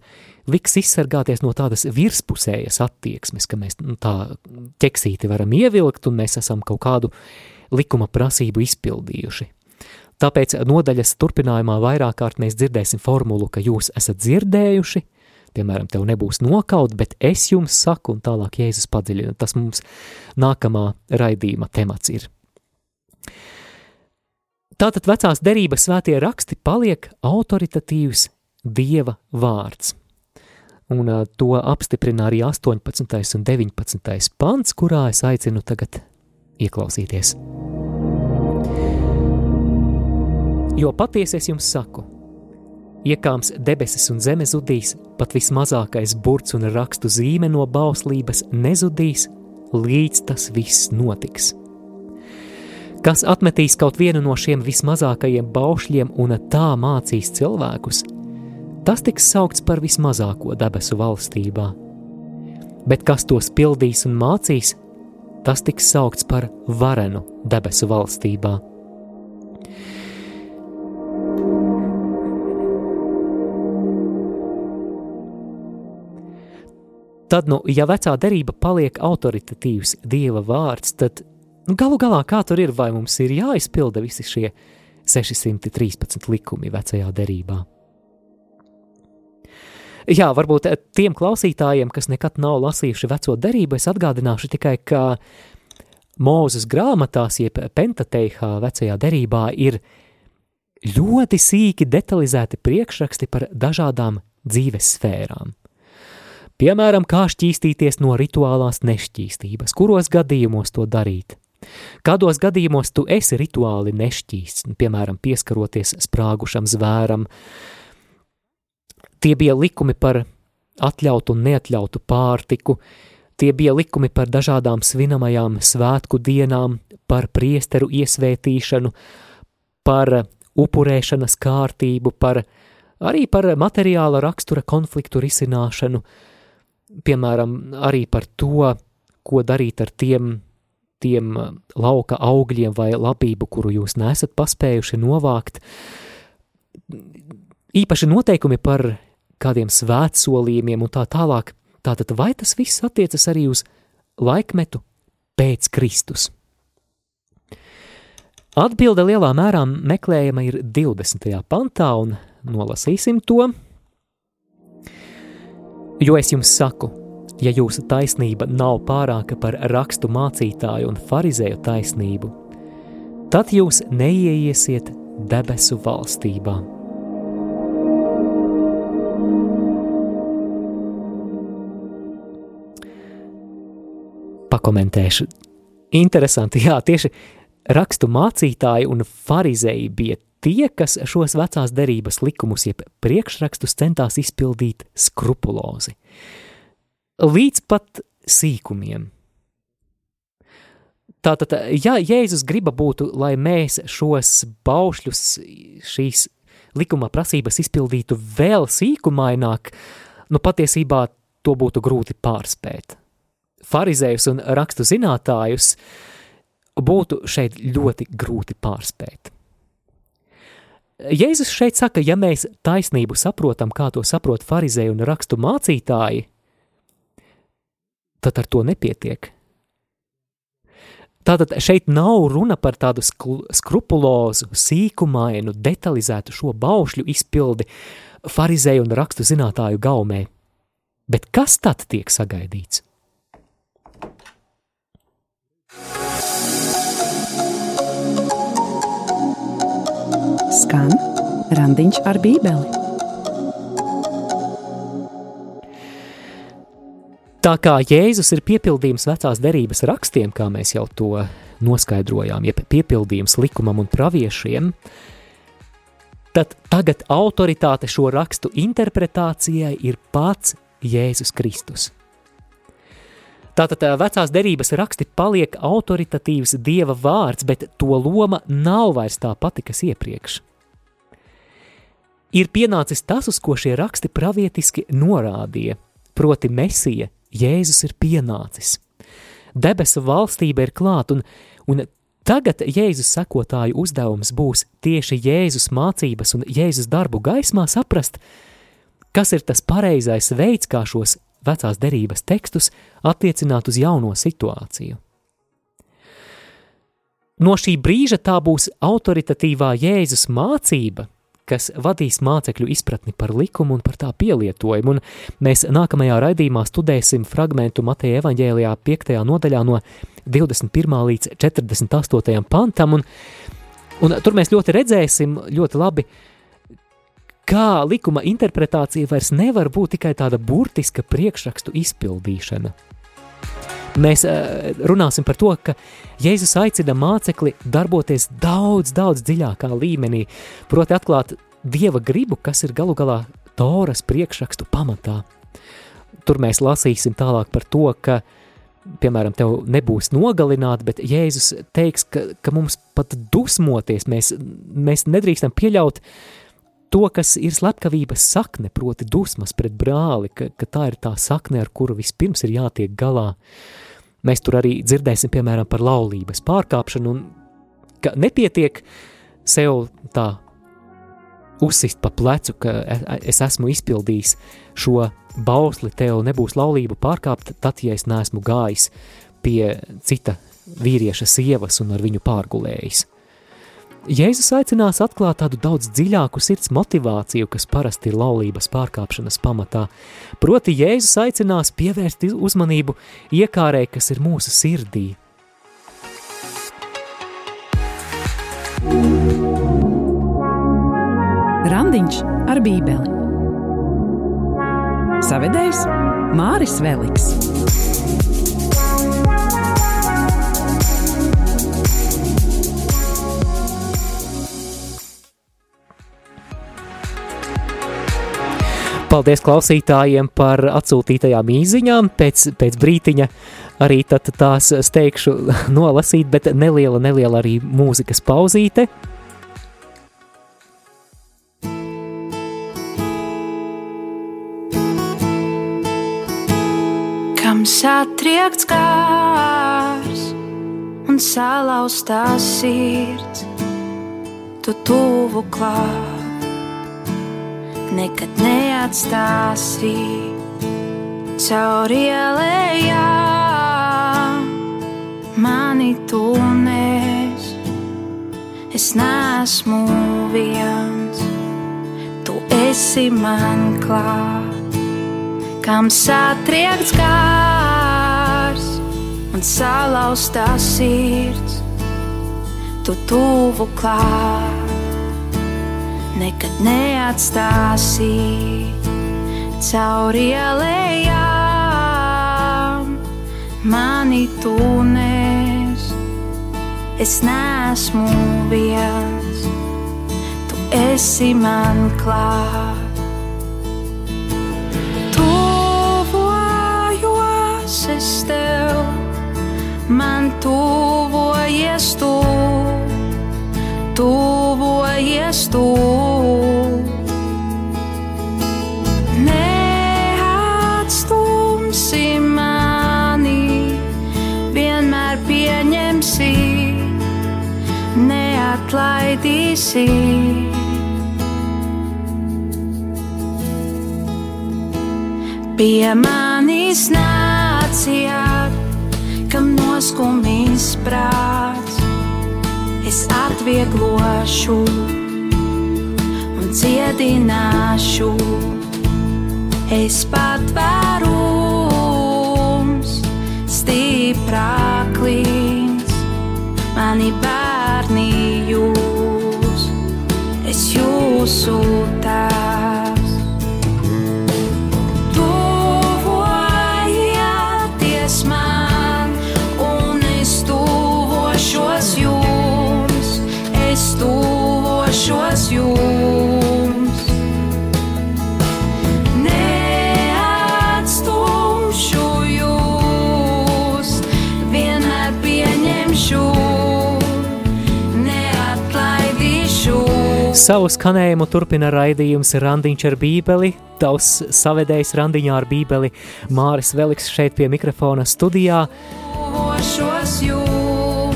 liks izsargāties no tādas virspusējas attieksmes, ka mēs nu, tā ķeksīti varam ievilkt un mēs esam kaut kādu likuma prasību izpildījuši. Tāpēc nodaļas turpinājumā vairāk kārt mēs dzirdēsim formulu, ka jūs esat dzirdējuši, piemēram, tev nebūs nokaut, bet es jums saku, un tālāk Jēzus padziļina. Tas mums nākamā raidījuma temats ir. Tātad vecās derības svētie raksti paliek autoritatīvs Dieva vārds. Un to apstiprina arī 18. un 19. pants, kurā es aicinu tagad ieklausīties. Jo patiesi es jums saku, iekāms debesis un zeme zudīs, pat vismazākais burts un rakstu zīme no bauslības nezudīs, līdz tas viss notiks. Kas atmetīs kaut vienu no šiem vismazākajiem baušļiem un tā mācīs cilvēkus, tas tiks saukts par vismazāko debesu valstībā. Bet kas tos pildīs un mācīs, tas tiks saukts par varenu debesu valstībā. Tad, nu, ja vecā derība paliek autoritatīvs dieva vārds, tad Nu, galu galā, kā tur ir, vai mums ir jāizpilda visi šie 613 likumi vecajā derībā? Jā, varbūt eh, tiem klausītājiem, kas nekad nav lasījuši veco derību, es atgādināšu tikai, ka Mūzes grāmatās, jeb Pentateihā vecajā derībā ir ļoti sīki detalizēti priekšraksti par dažādām dzīves sfērām. Piemēram, kā šķīstīties no rituālās nešķīstības, kuros gadījumos to darīt, Kādos gadījumos tu esi rituāli nešķīsts, piemēram, pieskaroties sprāgušam zvēram? Tie bija likumi par atļautu un neatļautu pārtiku, tie bija likumi par dažādām svinamajām svētku dienām, par priesteru iesvētīšanu, par upurēšanas kārtību, par, arī par materiāla rakstura konfliktu risināšanu, piemēram, arī par to, ko darīt ar tiem tiem lauka augļiem vai labību, kuru jūs nesat paspējuši novākt. Īpaši noteikumi par kādiem svētsolījumiem un tā tālāk. Tātad vai tas viss attiecas arī uz laikmetu pēc Kristus? Atbilde lielā mērā meklējama ir 20. pantā, un nolasīsim to. Jo es jums saku, Ja jūsu taisnība nav pārāka par rakstu mācītāju un farizēju taisnību, tad jūs neieiesiet debesu valstībā. Pakomentēšu. Interesanti, jā, tieši rakstu mācītāji un farizēji bija tie, kas šos vecās derības likumus, jeb priekšrakstus centās izpildīt skrupulozi līdz pat sīkumiem. Tātad, ja Jēzus griba būtu, lai mēs šos baušļus, šīs likuma prasības izpildītu vēl sīkumaināk, nu patiesībā to būtu grūti pārspēt. Farizējus un rakstu zinātājus būtu šeit ļoti grūti pārspēt. Jēzus šeit saka, ja mēs taisnību saprotam, kā to saprot farizēji un rakstu mācītāji, tad ar to nepietiek. Tātad šeit nav runa par tādu skrupulozu, sīkumainu, detalizētu šo baušļu izpildi farizēju un rakstu zinātāju gaumē. Bet kas tad tiek sagaidīts? Skan randiņš ar bībeli. Tā kā Jēzus ir piepildījums vecās derības rakstiem, kā mēs jau to noskaidrojām, jeb piepildījums likumam un praviešiem, tad tagad autoritāte šo rakstu interpretācijai ir pats Jēzus Kristus. Tātad vecās derības raksti paliek autoritatīvs Dieva vārds, bet to loma nav vairs tā pati, kas iepriekš. Ir pienācis tas, uz ko šie raksti pravietiski norādīja, proti Mesija, Jēzus ir pienācis. Debesu valstība ir klāt, un, un tagad Jēzus sekotāju uzdevums būs tieši Jēzus mācības un Jēzus darbu gaismā saprast, kas ir tas pareizais veids, kā šos vecās derības tekstus attiecināt uz jauno situāciju. No šī brīža tā būs autoritatīvā Jēzus mācība, kas vadīs mācekļu izpratni par likumu un par tā pielietojumu, un mēs nākamajā raidījumā studēsim fragmentu Mateja evaņģēlijā 5. nodaļā no 21. līdz 48. pantam, un, un tur mēs ļoti redzēsim ļoti labi, kā likuma interpretācija vairs nevar būt tikai tāda burtiska priekšrakstu izpildīšana. Mēs uh, runāsim par to, ka Jēzus aicina mācekli darboties daudz, daudz dziļākā līmenī, proti atklāt Dieva gribu, kas ir galu galā Toras priekšrakstu pamatā. Tur mēs lasīsim tālāk par to, ka, piemēram, tev nebūs nogalināti, bet Jēzus teiks, ka, ka mums pat dusmoties, mēs, mēs nedrīkstam pieļaut to, kas ir slepkavības sakne, proti dusmas pret brāli, ka, ka tā ir tā sakne, ar kuru vispirms ir jātiek galā. Mēs tur arī dzirdēsim, piemēram, par laulības pārkāpšanu, un ka nepietiek sev tā uzsist pa plecu, ka e, e, es esmu izpildījis šo bausli, tev nebūs laulība pārkāpt, tad, ja es neesmu gājis pie cita vīrieša sievas un ar viņu pārgulējis. Jēzus aicinās atklāt tādu daudz dziļāku sirds motivāciju, kas parasti ir laulības pārkāpšanas pamatā. Proti, Jēzus aicinās pievērst uzmanību iekārē, kas ir mūsu sirdī. Randiņš ar Bībeli. Savedējs Māris Veliks. Paldies klausītājiem par atsūtītajām īziņām. Pēc, pēc brītiņa arī tās steigšu *laughs* nolasīt, bet neliela, neliela arī mūzikas pauzīte. Kam satriekts kārs un salauztās sirds, tu tuvu klāt nekad neatstāsi caur ielējām. Mani tu nes, es neesmu viens, tu esi man klāt, kam satriekts kārs un salauztā sirds, tu tuvu klāt nekad neatstāsi cauri ielējām. Mani tu nes, es neesmu viens, tu esi man klāt. Tuvojos es tev, man tuvojies tu. Tuvojies tu. neatlaidīsi. Pie manis nācijāt, kam noskumīs prāts, es atvieglošu un dziedināšu. es patvērums, stiprāklīns, mani bērni jūs, es jūsu tēvs. Savu skanējumu turpina raidījums Randiņš ar Bībeli. Tavs savedējs Randiņā ar Bībeli Māris Veliks šeit pie mikrofona studijā.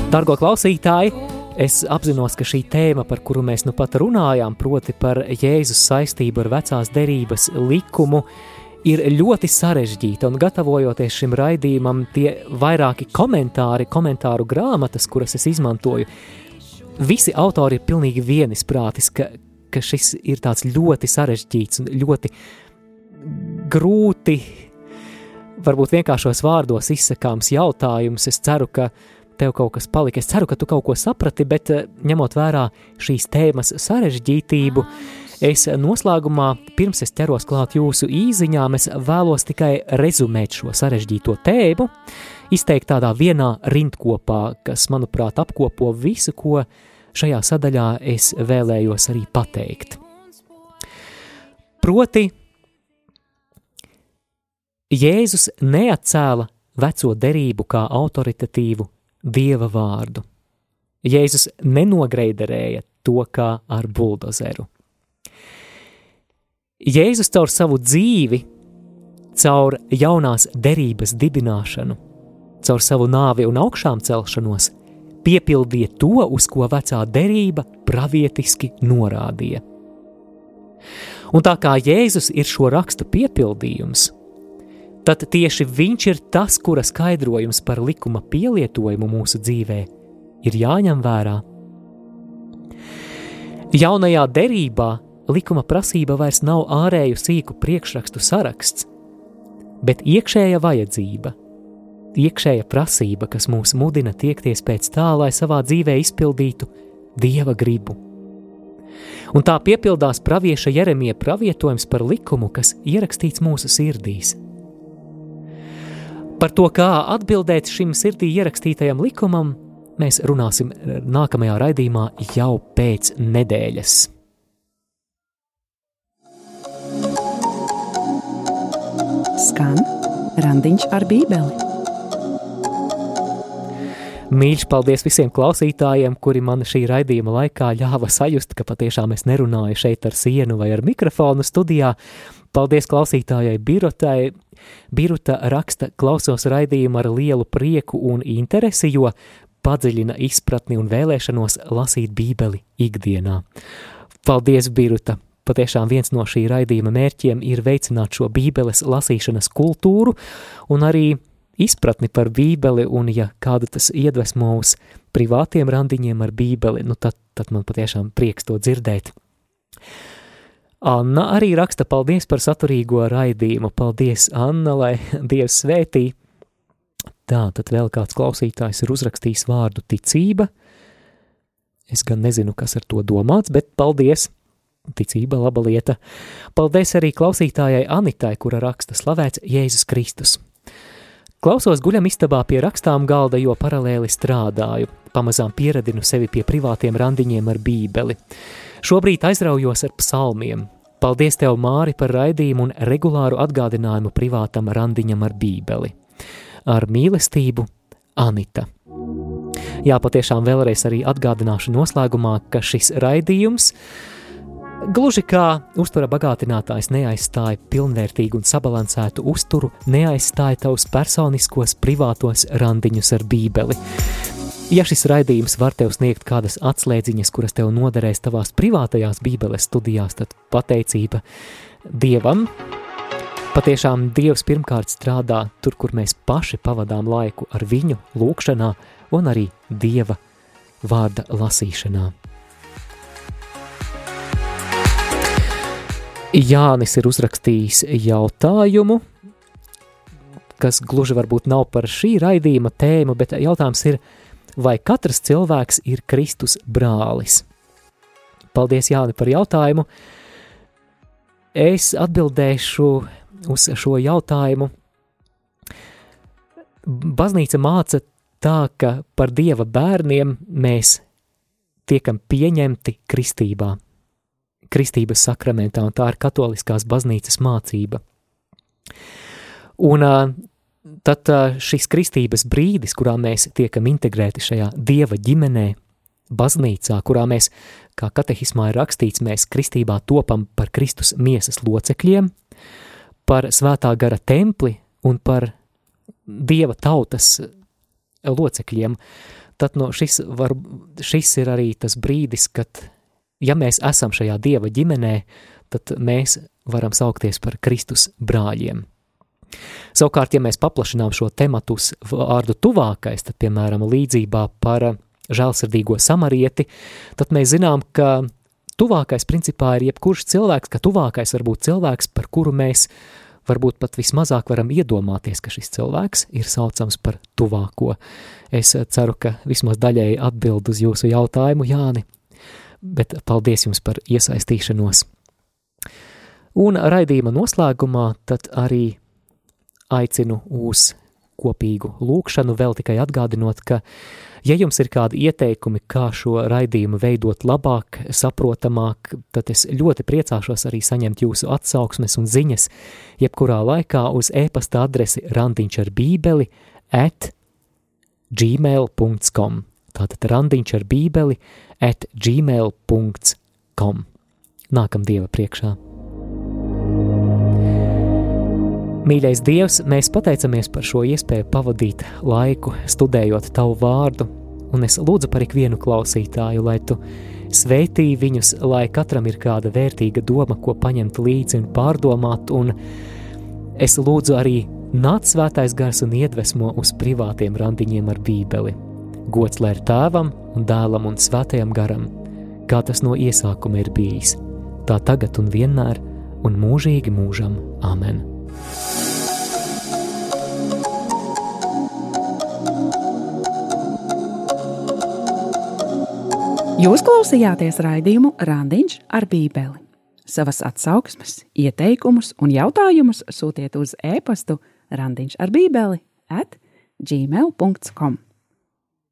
Dargo klausītāji, es apzinos, ka šī tēma, par kuru mēs nu pat runājām, proti par Jēzus saistību ar vecās derības likumu, ir ļoti sarežģīta. Un gatavojoties šim raidījumam, tie vairāki komentāri, komentāru grāmatas, kuras es izmantoju, visi autori ir pilnīgi vienisprātis, ka, ka šis ir tāds ļoti sarežģīts un ļoti grūti, varbūt vienkāršos vārdos izsakāms jautājums. Es ceru, ka tev kaut kas palika. Es ceru, ka tu kaut ko saprati, bet eh, ņemot vērā šīs tēmas sarežģītību, es noslēgumā, pirms es ķeros klāt jūsu īziņām, es vēlos tikai rezumēt šo sarežģīto tēmu, izteikt tādā vienā rindkopā, kas, manuprāt, apkopo visu, ko šajā sadaļā es vēlējos arī pateikt. Proti, Jēzus neatcēla veco derību kā autoritatīvu dieva vārdu. Jēzus nenogreiderēja to kā ar buldozeru. Jēzus caur savu dzīvi, caur jaunās derības dibināšanu, caur savu nāvi un augšām celšanos, piepildīja to, uz ko vecā derība pravietiski norādīja. Un tā kā Jēzus ir šo rakstu piepildījums, tad tieši viņš ir tas, kura skaidrojums par likuma pielietojumu mūsu dzīvē ir jāņem vērā. Jaunajā derībā likuma prasība vairs nav ārēju sīku priekšrakstu saraksts, bet iekšēja vajadzība, iekšēja prasība, kas mūs mudina tiekties pēc tā, lai savā dzīvē izpildītu dieva gribu. Un tā piepildās pravieša Jeremija pravietojums par likumu, kas ierakstīts mūsu sirdīs. Par to, kā atbildēt šim sirdī ierakstītajam likumam, mēs runāsim nākamajā raidījumā jau pēc nedēļas. Skan randiņš ar bībeli. Mīļš, paldies visiem klausītājiem, kuri man šī raidījuma laikā ļāva sajust, ka patiešām es nerunāju šeit ar sienu vai ar mikrofonu studijā. Paldies klausītājai Birotai. Biruta raksta, klausos raidījumu ar lielu prieku un interesi, jo padziļina izpratni un vēlēšanos lasīt Bībeli ikdienā. Paldies, Biruta! Patiešām viens no šī raidījuma mērķiem ir veicināt šo Bībeles lasīšanas kultūru un arī izpratni par Bībeli, un ja kādu tas iedvesmo uz privātiem randiņiem ar Bībeli, nu tad, tad man patiešām prieks to dzirdēt. Anna arī raksta paldies par saturīgo raidījumu. Paldies, Anna, lai *laughs* Dievs svētī. Tā, tad vēl kāds klausītājs ir uzrakstījis vārdu ticība. Es gan nezinu, kas ar to domāts, bet paldies! Ticība, laba lieta. Paldies arī klausītājai Anitai, kura raksta slavēts Jēzus Kristus. Klausos guļam istabā pie rakstām galda, jo paralēli strādāju. Pamazām pieradinu sevi pie privātiem randiņiem ar bībeli. Šobrīd aizraujos ar psalmiem. Paldies tev, Māri, par raidījumu un regulāru atgādinājumu privātam randiņam ar bībeli. Ar mīlestību, Anita. Jā, patiešām vēlreiz arī atgādināšu noslēgumā, ka šis raidījums Gluži kā uztura bagātinātājs neaizstāja pilnvērtīgu un sabalansētu uzturu, neaizstāja tavus personiskos, privātos randiņus ar Bībeli. Ja šis raidījums var tev sniegt kādas atslēdziņas, kuras tev noderēs tavās privātajās Bībeles studijās, tad pateicība Dievam. Patiešām Dievs pirmkārt strādā tur, kur mēs paši pavadām laiku ar viņu lūkšanā un arī Dieva vārda lasīšanā. Jānis ir uzrakstījis jautājumu, kas gluži varbūt nav par šī raidījuma tēmu, bet jautājums ir, vai katrs cilvēks ir Kristus brālis? Paldies, Jāni, par jautājumu. Es atbildēšu uz šo jautājumu. Baznīca māca tā, ka par Dieva bērniem mēs tiekam pieņemti kristībā kristības sakramentā, un tā ir katoliskās baznīcas mācība. Un tad šis kristības brīdis, kurā mēs tiekam integrēti šajā dieva ģimenē, baznīcā, kurā mēs, kā katehismā ir rakstīts, mēs kristībā topam par Kristus miesas locekļiem, par svētā gara templi un par dieva tautas locekļiem, tad no šis, var, šis ir arī tas brīdis, kad ja mēs esam šajā dieva ģimenē, tad mēs varam saukties par Kristus brāļiem. Savukārt, ja mēs paplašinām šo tematu uz vārdu tuvākais, tad, piemēram, līdzībā par žēlsirdīgo samarieti, tad mēs zinām, ka tuvākais principā ir jebkurš cilvēks, ka tuvākais var būt cilvēks, par kuru mēs varbūt pat vismazāk varam iedomāties, ka šis cilvēks ir saucams par tuvāko. Es ceru, ka vismaz daļēji atbild uz jūsu jautājumu, Jāni, bet paldies jums par iesaistīšanos. Un raidījuma noslēgumā tad arī aicinu uz kopīgu lūkšanu, vēl tikai atgādinot, ka, ja jums ir kādi ieteikumi, kā šo raidījumu veidot labāk, saprotamāk, tad es ļoti priecāšos arī saņemt jūsu atsauksmes un ziņas, jebkurā laikā uz e-pasta adresi randiņš ar bībeli at gmail.com. Tātad randiņš ar bībeli at gmail.com. Nākam Dieva priekšā. Mīļais Dievs, mēs pateicamies par šo iespēju pavadīt laiku, studējot Tavu vārdu, un es lūdzu par ikvienu klausītāju, lai Tu sveitī viņus, lai katram ir kāda vērtīga doma, ko paņemt līdzi un pārdomāt, un es lūdzu arī nāc svētais gars un iedvesmo uz privātiem randiņiem ar bībeli. Gods lai ir tēvam un dēlam un svētajam garam, kā tas no iesākuma ir bijis, tā tagad un vienmēr un mūžīgi mūžam. Amen! Jūs klausījāties raidījumu Randiņš ar Bībeli. Savas atsauksmes, ieteikumus un jautājumus sūtiet uz e-pastu randiņš ar bībeli at gmail.com.